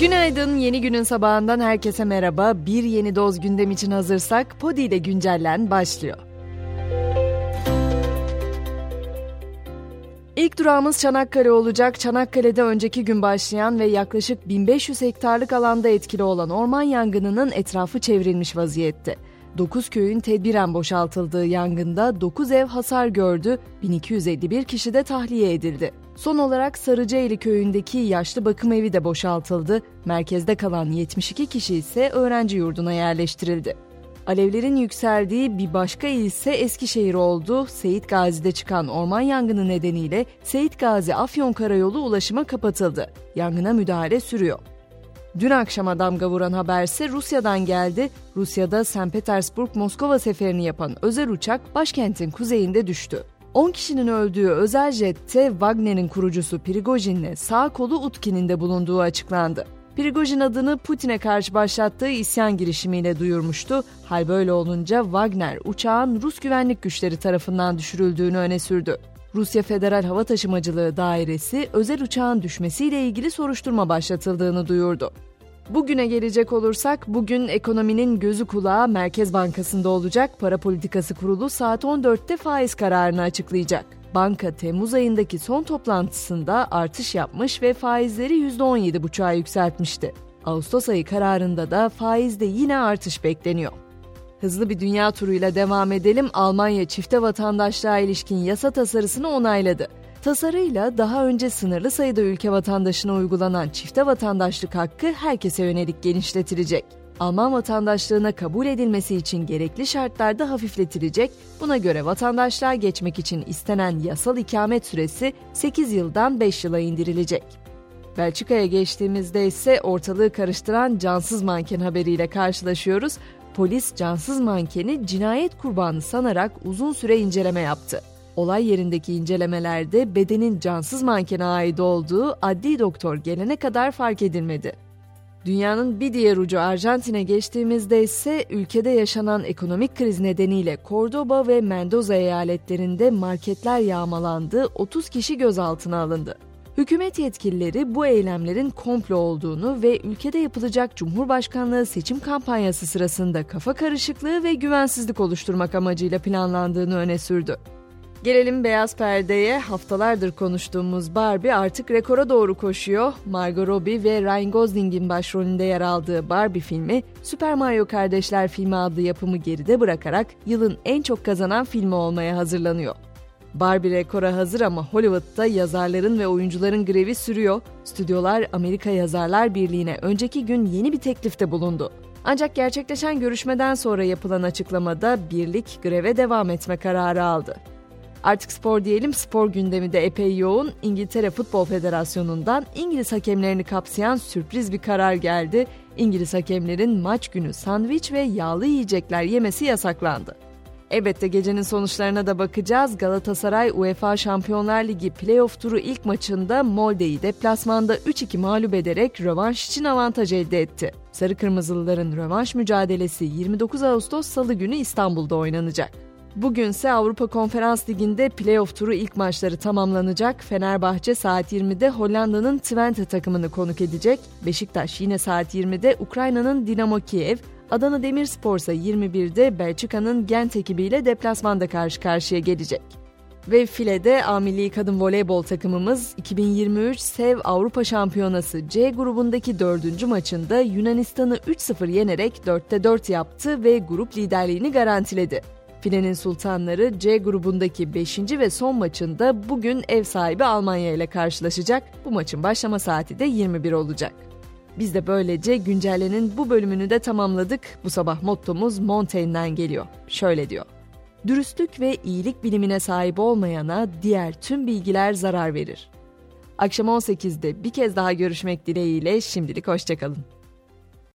Günaydın, yeni günün sabahından herkese merhaba. Bir yeni doz gündem için hazırsak Podi ile güncellen başlıyor. İlk durağımız Çanakkale olacak. Çanakkale'de önceki gün başlayan ve yaklaşık 1500 hektarlık alanda etkili olan orman yangınının etrafı çevrilmiş vaziyette. 9 köyün tedbiren boşaltıldığı yangında 9 ev hasar gördü, 1251 kişi de tahliye edildi. Son olarak Sarıcaeli köyündeki yaşlı bakım evi de boşaltıldı. Merkezde kalan 72 kişi ise öğrenci yurduna yerleştirildi. Alevlerin yükseldiği bir başka il ise Eskişehir oldu. Seyit Gazi'de çıkan orman yangını nedeniyle Seyit Gazi Afyon Karayolu ulaşıma kapatıldı. Yangına müdahale sürüyor. Dün akşama damga vuran haberse Rusya'dan geldi. Rusya'da St. Petersburg-Moskova seferini yapan özel uçak başkentin kuzeyinde düştü. 10 kişinin öldüğü özel jette Wagner'in kurucusu Prigojin'le sağ kolu Utkin'in de bulunduğu açıklandı. Prigojin adını Putin'e karşı başlattığı isyan girişimiyle duyurmuştu. Hal böyle olunca Wagner uçağın Rus güvenlik güçleri tarafından düşürüldüğünü öne sürdü. Rusya Federal Hava Taşımacılığı Dairesi özel uçağın düşmesiyle ilgili soruşturma başlatıldığını duyurdu. Bugüne gelecek olursak bugün ekonominin gözü kulağı Merkez Bankası'nda olacak. Para Politikası Kurulu saat 14'te faiz kararını açıklayacak. Banka Temmuz ayındaki son toplantısında artış yapmış ve faizleri %17,5'a yükseltmişti. Ağustos ayı kararında da faizde yine artış bekleniyor. Hızlı bir dünya turuyla devam edelim. Almanya çifte vatandaşlığa ilişkin yasa tasarısını onayladı. Tasarıyla daha önce sınırlı sayıda ülke vatandaşına uygulanan çifte vatandaşlık hakkı herkese yönelik genişletilecek. Alman vatandaşlığına kabul edilmesi için gerekli şartlar da hafifletilecek. Buna göre vatandaşlığa geçmek için istenen yasal ikamet süresi 8 yıldan 5 yıla indirilecek. Belçika'ya geçtiğimizde ise ortalığı karıştıran cansız manken haberiyle karşılaşıyoruz. Polis cansız mankeni cinayet kurbanı sanarak uzun süre inceleme yaptı. Olay yerindeki incelemelerde bedenin cansız mankene ait olduğu adli doktor gelene kadar fark edilmedi. Dünyanın bir diğer ucu Arjantin'e geçtiğimizde ise ülkede yaşanan ekonomik kriz nedeniyle Cordoba ve Mendoza eyaletlerinde marketler yağmalandı, 30 kişi gözaltına alındı. Hükümet yetkilileri bu eylemlerin komplo olduğunu ve ülkede yapılacak Cumhurbaşkanlığı seçim kampanyası sırasında kafa karışıklığı ve güvensizlik oluşturmak amacıyla planlandığını öne sürdü. Gelelim beyaz perdeye. Haftalardır konuştuğumuz Barbie artık rekora doğru koşuyor. Margot Robbie ve Ryan Gosling'in başrolünde yer aldığı Barbie filmi, Super Mario Kardeşler filmi adlı yapımı geride bırakarak yılın en çok kazanan filmi olmaya hazırlanıyor. Barbie rekora hazır ama Hollywood'da yazarların ve oyuncuların grevi sürüyor. Stüdyolar Amerika Yazarlar Birliği'ne önceki gün yeni bir teklifte bulundu. Ancak gerçekleşen görüşmeden sonra yapılan açıklamada birlik greve devam etme kararı aldı. Artık spor diyelim spor gündemi de epey yoğun. İngiltere Futbol Federasyonu'ndan İngiliz hakemlerini kapsayan sürpriz bir karar geldi. İngiliz hakemlerin maç günü sandviç ve yağlı yiyecekler yemesi yasaklandı. Elbette gecenin sonuçlarına da bakacağız. Galatasaray UEFA Şampiyonlar Ligi playoff turu ilk maçında Molde'yi deplasmanda 3-2 mağlup ederek rövanş için avantaj elde etti. Sarı Kırmızılıların rövanş mücadelesi 29 Ağustos Salı günü İstanbul'da oynanacak. Bugünse Avrupa Konferans Ligi'nde playoff turu ilk maçları tamamlanacak. Fenerbahçe saat 20'de Hollanda'nın Twente takımını konuk edecek. Beşiktaş yine saat 20'de Ukrayna'nın Dinamo Kiev, Adana Demirspor ise 21'de Belçika'nın Gent ekibiyle deplasmanda karşı karşıya gelecek. Ve filede A Kadın Voleybol takımımız 2023 SEV Avrupa Şampiyonası C grubundaki dördüncü maçında Yunanistan'ı 3-0 yenerek 4'te 4 yaptı ve grup liderliğini garantiledi. Filenin Sultanları C grubundaki 5. ve son maçında bugün ev sahibi Almanya ile karşılaşacak. Bu maçın başlama saati de 21 olacak. Biz de böylece güncellenin bu bölümünü de tamamladık. Bu sabah mottomuz Montaigne'den geliyor. Şöyle diyor. Dürüstlük ve iyilik bilimine sahip olmayana diğer tüm bilgiler zarar verir. Akşam 18'de bir kez daha görüşmek dileğiyle şimdilik hoşçakalın.